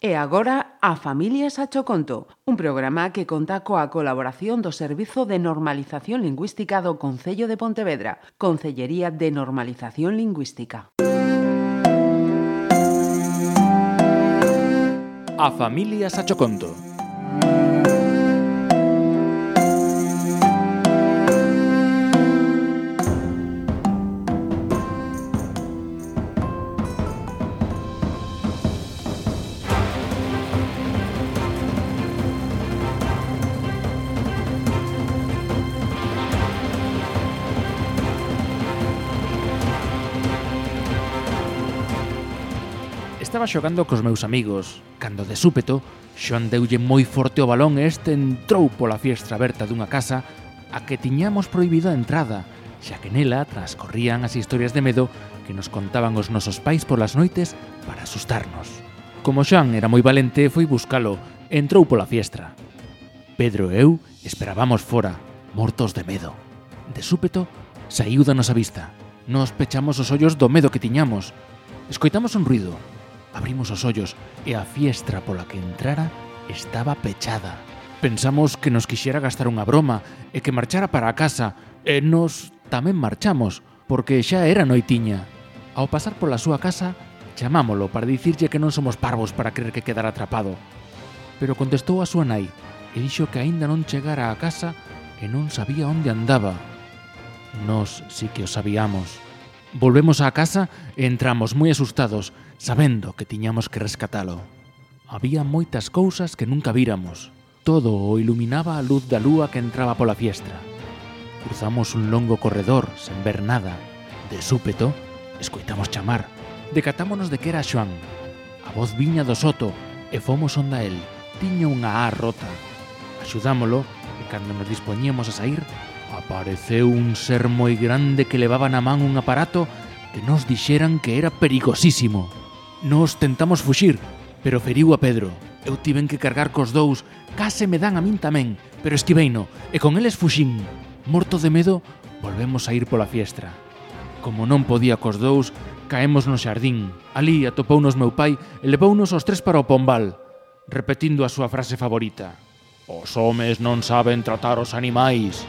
E agora a Familias a Choconto, un programa que conta coa colaboración do Servizo de Normalización Lingüística do Concello de Pontevedra, Concellería de Normalización Lingüística. A Familias a Choconto Estaba xogando cos meus amigos, cando de súpeto, Xoan deulle moi forte o balón e este entrou pola fiestra aberta dunha casa a que tiñamos proibida a entrada, xa que nela transcorrían as historias de medo que nos contaban os nosos pais polas noites para asustarnos. Como Xoan era moi valente, foi buscalo, entrou pola fiestra. Pedro e eu esperábamos fora, mortos de medo. De súpeto, saíu da nosa vista. Nos pechamos os ollos do medo que tiñamos. Escoitamos un ruido, Abrimos os ollos e a fiestra pola que entrara estaba pechada. Pensamos que nos quixera gastar unha broma e que marchara para a casa e nos tamén marchamos porque xa era noitiña. Ao pasar pola súa casa, chamámolo para dicirlle que non somos parvos para creer que quedara atrapado. Pero contestou a súa nai e dixo que aínda non chegara a casa e non sabía onde andaba. Nos sí si que o sabíamos. Volvemos á casa e entramos moi asustados sabendo que tiñamos que rescatalo. Había moitas cousas que nunca víramos. Todo o iluminaba a luz da lúa que entraba pola fiestra. Cruzamos un longo corredor sen ver nada. De súpeto, escoitamos chamar. Decatámonos de que era Xoan. A voz viña do soto e fomos onda el. Tiña unha A rota. Axudámolo e cando nos dispoñíamos a sair, apareceu un ser moi grande que levaba na man un aparato que nos dixeran que era perigosísimo. Nos tentamos fuxir, pero feriu a Pedro. Eu tiven que cargar cos dous, case me dan a min tamén, pero esquiveino, e con eles fuxín. Morto de medo, volvemos a ir pola fiestra. Como non podía cos dous, caemos no xardín. Ali atopounos meu pai e levounos os tres para o pombal, repetindo a súa frase favorita. Os homes non saben tratar os animais.